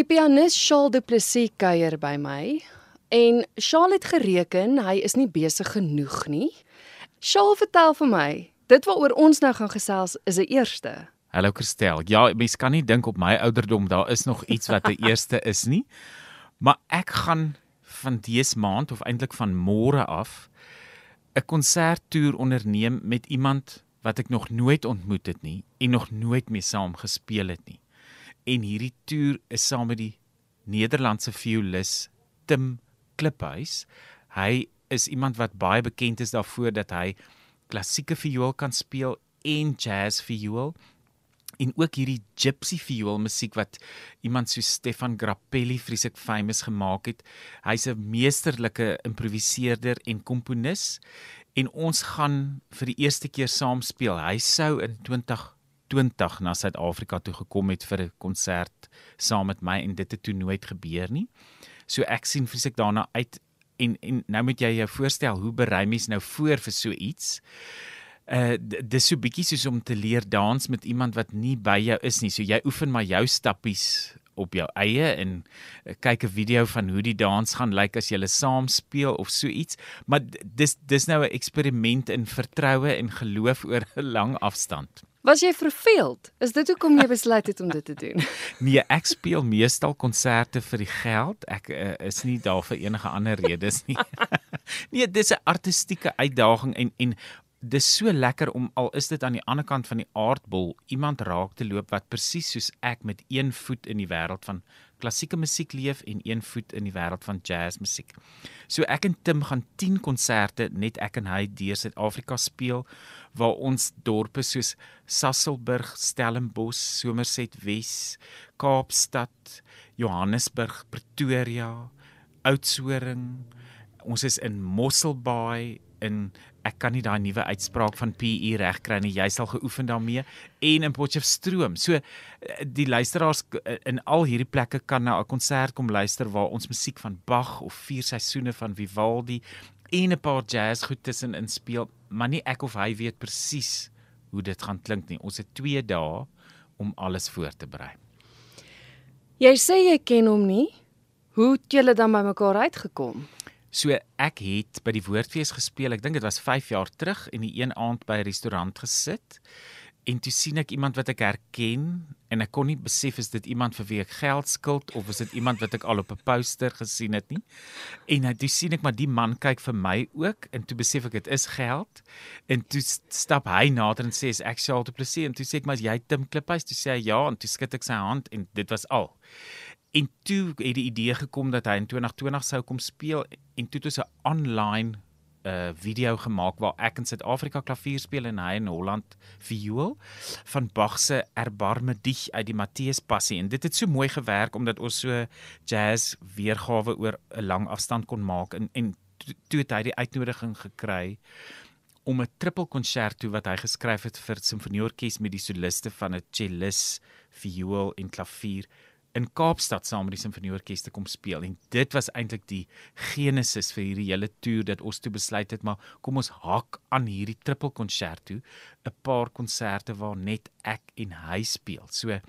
Die pianis Charles Du Plessis kuier by my en Charles het gereken hy is nie besig genoeg nie. Charles vertel vir my, dit waaroor ons nou gaan gesels is 'n eerste. Hallo Christel. Ja, mens kan nie dink op my ouderdom daar is nog iets wat 'n eerste is nie. Maar ek gaan van dese maand of eintlik van môre af 'n konserttoer onderneem met iemand wat ek nog nooit ontmoet het nie en nog nooit mee saam gespeel het nie en hierdie toer is saam met die Nederlandse violis Tim Kliphuis. Hy is iemand wat baie bekend is daarvoor dat hy klassieke viool kan speel en jazz viool en ook hierdie gypsy viool musiek wat iemand so Stefan Grappelli vreeslik famous gemaak het. Hy's 'n meesterlike improviseerder en komponis en ons gaan vir die eerste keer saam speel. Hy sou in 20 20 na Suid-Afrika toe gekom het vir 'n konsert saam met my en dit het toe nooit gebeur nie. So ek sien vreeslik daarna uit en en nou moet jy jou voorstel hoe berei mens nou voor vir so iets. Uh dis so bietjie soos om te leer dans met iemand wat nie by jou is nie. So jy oefen maar jou stappies op jou eie en uh, kyk 'n video van hoe die dans gaan lyk as jy saam speel of so iets. Maar dis dis nou 'n eksperiment in vertroue en geloof oor 'n lang afstand. Was jy verveeld? Is dit hoekom jy besluit het om dit te doen? nee, ek speel meestal konserte vir die geld. Ek uh, is nie daar vir enige ander redes nie. nee, dis 'n artistieke uitdaging en en dis so lekker om al is dit aan die ander kant van die aardbol iemand raak te loop wat presies soos ek met een voet in die wêreld van klassieke musiek leef en een voet in die wêreld van jazzmusiek. So ek en Tim gaan 10 konserte net ek en hy deur Suid-Afrika speel waar ons dorpe soos Sasolburg, Stellenbosch, Somerset Wes, Kaapstad, Johannesburg, Pretoria, Oudtshoorn, ons is in Mosselbaai in ek kan nie daai nuwe uitspraak van PE regkry nie. Jy sal geoefen daarmee en in Potchefstroom. So eh, die luisteraars eh, in al hierdie plekke kan na 'n konsert kom luister waar ons musiek van Bach of vier seisoene van Vivaldi en 'n paar jazz goed tussenin speel, maar nie ek of hy weet presies hoe dit gaan klink nie. Ons het 2 dae om alles voor te berei. Jy sê jy ken hom nie. Hoe het julle dan by mekaar uitgekom? So ek het by die Woordfees gespeel. Ek dink dit was 5 jaar terug en die een aand by 'n restaurant gesit. En toe sien ek iemand wat ek herken en ek kon nie besef is dit iemand vir wie ek geld skuld of is dit iemand wat ek al op 'n poster gesien het nie. En nou sien ek maar die man kyk vir my ook en toe besef ek dit is geld. En toe stap hy nader en sê ek sal te plesier en toe sê ek maar jy Tim Kliphuis toe sê hy ja en toe skud ek sy hand en dit was al. En toe het die idee gekom dat hy in 2020 sou kom speel en toe het ons 'n online 'n uh, video gemaak waar ek in Suid-Afrika klavier speel en hy in Holland viool van Bach se Erbarme dich uit die Matteus Passie en dit het so mooi gewerk omdat ons so jazz weergawe oor 'n lang afstand kon maak en en toe het hy die uitnodiging gekry om 'n triple konserto wat hy geskryf het vir simfonieorkes met die soliste van 'n cellist, viool en klavier in Kaapstad saam met die simfonieorkes te kom speel en dit was eintlik die genesis vir hierdie hele toer dat ons toe besluit het maar kom ons hak aan hierdie triple konsert toe 'n paar konserte waar net ek en hy speel. So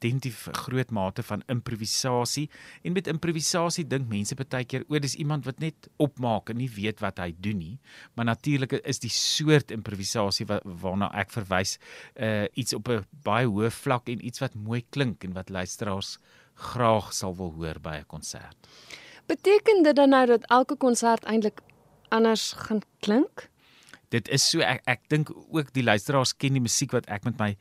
definitief groot mate van improvisasie en met improvisasie dink mense baie keer o, dis iemand wat net opmaak en nie weet wat hy doen nie. Maar natuurlik is die soort improvisasie wat waarna ek verwys uh iets op 'n baie hoë vlak en iets wat mooi klink en wat luisteraars graag sal wil hoor by 'n konsert. Beteken dit dan nou dat elke konsert eintlik anders gaan klink? Dit is so ek ek dink ook die luisteraars ken die musiek wat ek met my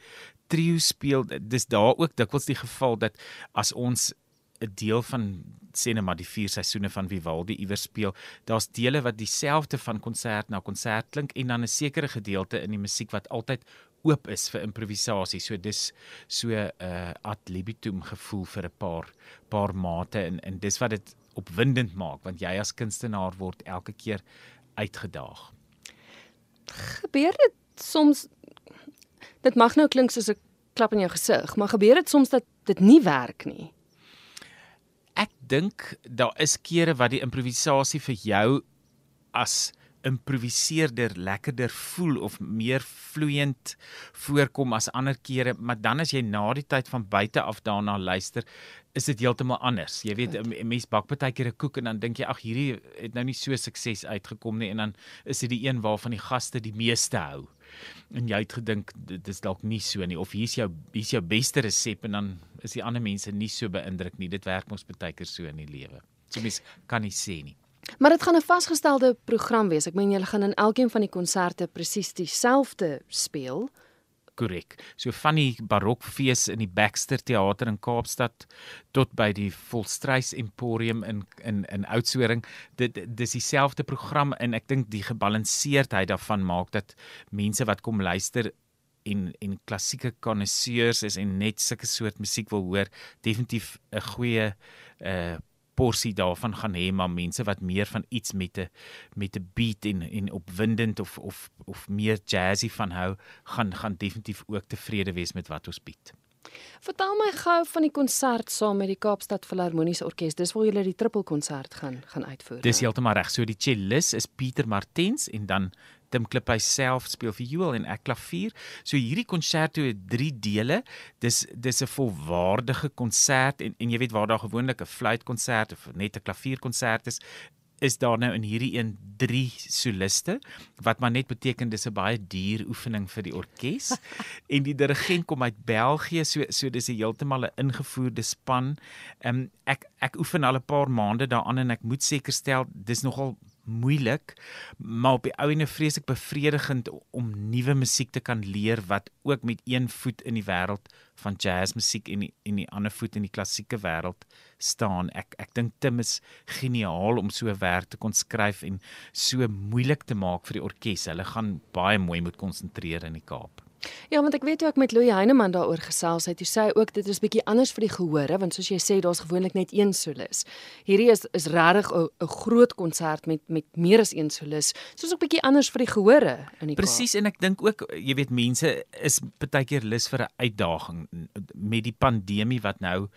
trio speel, dis daar ook dikwels die geval dat as ons 'n deel van sê net maar die vier seisoene van Vivaldi iewers speel, daar's dele wat dieselfde van konsert na konsert klink en dan 'n sekere gedeelte in die musiek wat altyd oop is vir improvisasie. So dis so 'n uh, ad libitum gevoel vir 'n paar paar mate en en dis wat dit opwindend maak want jy as kunstenaar word elke keer uitgedaag. Gebeur dit soms dit mag nou klink soos 'n klap in jou gesig, maar gebeur dit soms dat dit nie werk nie? Ek dink daar is kere wat die improvisasie vir jou as improviseerder lekkerder voel of meer vloeiend voorkom as ander kere, maar dan as jy na die tyd van buite af daarna luister, is dit heeltemal anders. Jy weet 'n mens bak baie keer 'n koek en dan dink jy ag hierdie het nou nie so sukses uitgekom nie en dan is dit die een waarvan die gaste die meeste hou. En jy het gedink dit is dalk nie so nie of hier's jou hier's jou beste resep en dan is die ander mense nie so beïndruk nie. Dit werk mos baie keer so in die lewe. So mens kan nie sê nie. Maar dit gaan 'n vasgestelde program wees. Ek meen julle gaan in elkeen van die konserte presies dieselfde speel korrek. So van die barokfees in die Baxter Theater in Kaapstad tot by die Volstruis Emporium in in in Oudtshoorn, dit dis dieselfde program en ek dink die gebalanseerdheid daarvan maak dat mense wat kom luister en en klassieke konnoisseurs is en net sulke soort musiek wil hoor, definitief 'n goeie uh porsie daarvan gaan hê maar mense wat meer van iets met 'n met 'n beat en en opwindend of of of meer jazzy van hou gaan gaan definitief ook tevrede wees met wat ons bied. Vertel my gou van die konsert saam met die Kaapstad Filharmoniese Orkees. Dis waar julle die triple konsert gaan gaan uitvoer. Dis heeltemal reg. So die cellist is Pieter Martens en dan Tim Klippy self speel viool en ek klavier. So hierdie konserto het 3 dele. Dis dis 'n volwaardige konsert en en jy weet waar daar gewoonlik 'n fluitkonsert of net 'n klavierkonsert is, is daar nou in hierdie een 3 soliste wat maar net beteken dis 'n baie duur oefening vir die orkes. en die dirigent kom uit België, so so dis 'n heeltemal 'n ingevoerde span. Ehm um, ek ek oefen al 'n paar maande daaraan en ek moet sekerstel dis nogal moeilik, maar op die ou ene vreeslik bevredigend om nuwe musiek te kan leer wat ook met een voet in die wêreld van jazzmusiek en die, en die ander voet in die klassieke wêreld staan. Ek ek dink Tim is geniaal om so werk te kon skryf en so moeilik te maak vir die orkes. Hulle gaan baie mooi moet konsentreer in die Kaap. Ja, want ek weet jy ook met Louis Heineman daaroor gesels het. Hy sê ook dit is bietjie anders vir die gehore, want soos jy sê, daar's gewoonlik net een solis. Hierdie is is regtig 'n groot konsert met met meer as een solis. Soos ook bietjie anders vir die gehore in die Presies en ek dink ook, jy weet, mense is baie keer lus vir 'n uitdaging met die pandemie wat nou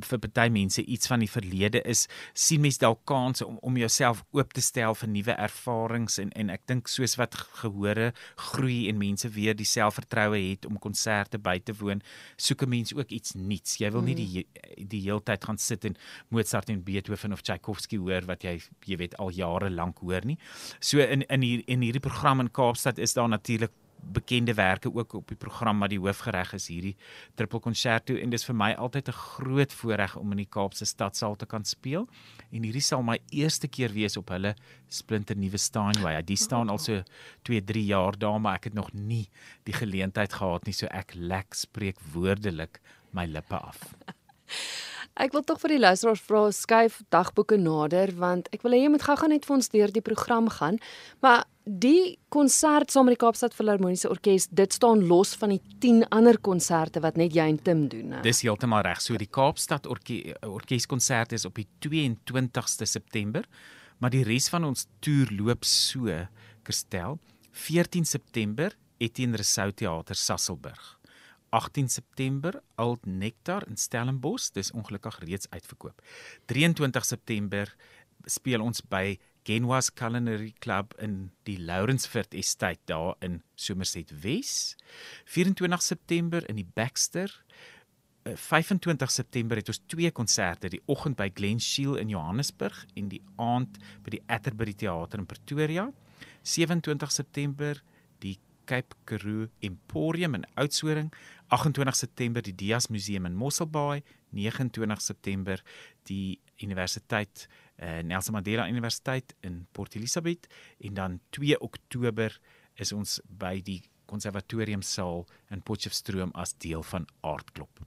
vir baie mense iets van die verlede is. sien mense dalk kanse om om jouself oop te stel vir nuwe ervarings en en ek dink soos wat gehore groei en mense weer dieselfde selfvertroue het om konserte by te woon, soek 'n mens ook iets nuuts. Jy wil nie mm. die die heeltyd gaan sit en Mozart en Beethoven of Tchaikovsky hoor wat jy jy weet al jare lank hoor nie. So in in hier in hierdie program in Kaapstad is daar natuurlik bekende werke ook op die program maar die hoofgereg is hierdie triple concerto en dis vir my altyd 'n groot voorreg om in die Kaapse stadsaal te kan speel en hierdie sal my eerste keer wees op hulle splinter nuwe Steinway. Die staan al so 2, 3 jaar daar maar ek het nog nie die geleentheid gehad nie so ek lek spreek woordelik my lippe af. Ek wil tog vir die luisteraars vra skuif dagboeke nader want ek wil hê jy moet gou-gou net vir ons deur die program gaan. Maar die konsert saam met die Kaapstad Filharmoniese Orkees, dit staan los van die 10 ander konserte wat net jy en Tim doen, né? Dis heeltemal reg. So die Kaapstad Orke Orkeeskonsert is op die 22ste September, maar die res van ons toer loop so, Kerstel, 14 September Etienne Rousseau Theater Sasselburg. 18 September Old Nectar in Stellenbosch, dis ongelukkig reeds uitverkoop. 23 September speel ons by Genwas Culinary Club in die Lawrenceford Estate daar in Somerset Wes. 24 September in die Baxter 25 eh, September het ons twee konserte, die oggend by Glen Shield in Johannesburg en die aand by die Atterbury Theater in Pretoria. 27 September die Cape Karoo Emporium in Oudtshoorn, 28 September die Dias Museum in Mosselbaai, 29 September die Universiteit Nelson Mandela Universiteit in Port Elizabeth en dan 2 Oktober is ons by die Konservatorium saal in Potchefstroom as deel van Aardklop.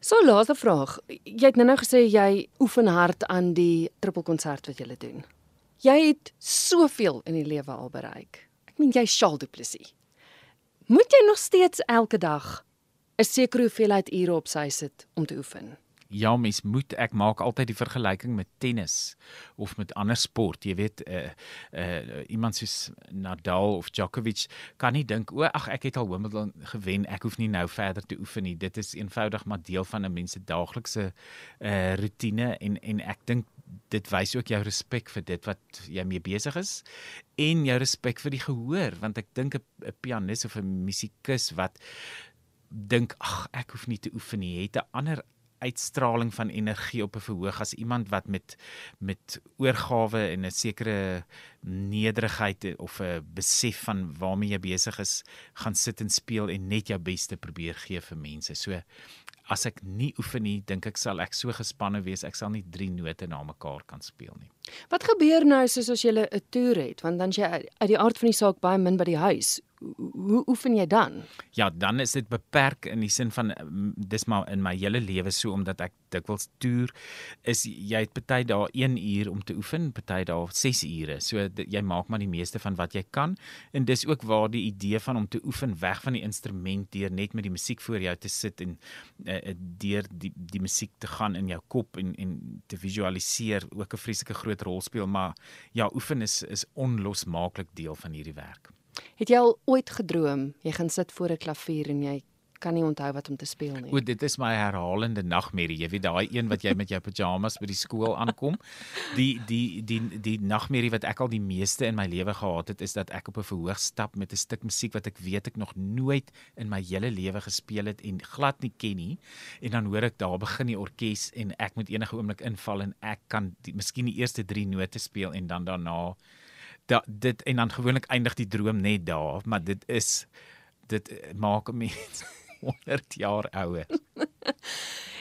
So laaste vraag. Jy het nou nou gesê jy oefen hard aan die trippelkonsert wat jy doen. Jy het soveel in die lewe al bereik meen jy Charles Du Plessis? Moet jy nog steeds elke dag 'n sekere hoeveelheid ure op sy sit om te oefen? Ja, mens moet ek maak altyd die vergelyking met tennis of met ander sport. Jy weet, uh uh iemand soos Nadal of Djokovic kan nie dink o, ag ek het al Wimbledon gewen, ek hoef nie nou verder te oefen nie. Dit is eenvoudig maar deel van 'n mens se daaglikse uh rotine en en ek dink dit wys ook jou respek vir dit wat jy mee besig is en jou respek vir die gehoor want ek dink 'n pianis of 'n musikus wat dink ag ek hoef nie te oefen nie het 'n ander uitstraling van energie op 'n verhoog as iemand wat met met oorgawe en 'n sekere nederigheid of 'n besef van waarmee jy besig is, gaan sit en speel en net jou beste probeer gee vir mense. So as ek nie oefen nie, dink ek sal ek so gespanne wees, ek sal nie drie note na mekaar kan speel nie. Wat gebeur nou soos as jy 'n toer het, want dan jy uit die aard van die saak baie min by die huis hoe oefen jy dan? Ja, dan is dit beperk in die sin van dis maar in my hele lewe so omdat ek dikwels toer is jy het party dae 1 uur om te oefen, party dae 6 ure. So jy maak maar die meeste van wat jy kan en dis ook waar die idee van om te oefen weg van die instrument deur net met die musiek voor jou te sit en uh, deur die die musiek te gaan in jou kop en en te visualiseer ook 'n vreeslike groot rol speel, maar ja, oefen is is onlosmaaklik deel van hierdie werk. Het jy al ooit gedroom jy gaan sit voor 'n klavier en jy kan nie onthou wat om te speel nie. O, dit is my herhalende nagmerrie. Jy weet daai een wat jy met jou pyjamas by die skool aankom. Die die die die nagmerrie wat ek al die meeste in my lewe gehad het is dat ek op 'n verhoog stap met 'n stuk musiek wat ek weet ek nog nooit in my hele lewe gespeel het en glad nie ken nie. En dan hoor ek daar begin die orkes en ek moet enige oomblik inval en ek kan die, miskien die eerste 3 note speel en dan daarna da, dit en dan gewoonlik eindig die droom net daar, maar dit is dit maak 'n mens 100 jaar ouer.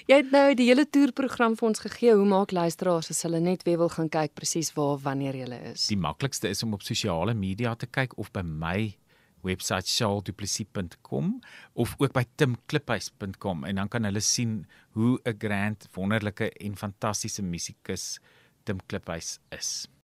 Jy het nou die hele toerprogram vir ons gegee. Hoe maak luisteraars as hulle net weer wil gaan kyk presies waar wanneer jy is? Die maklikste is om op sosiale media te kyk of by my webwerf shaalduplisie.com of ook by timkliphuis.com en dan kan hulle sien hoe 'n grand wonderlike en fantastiese musikus Tim Kliphuis is.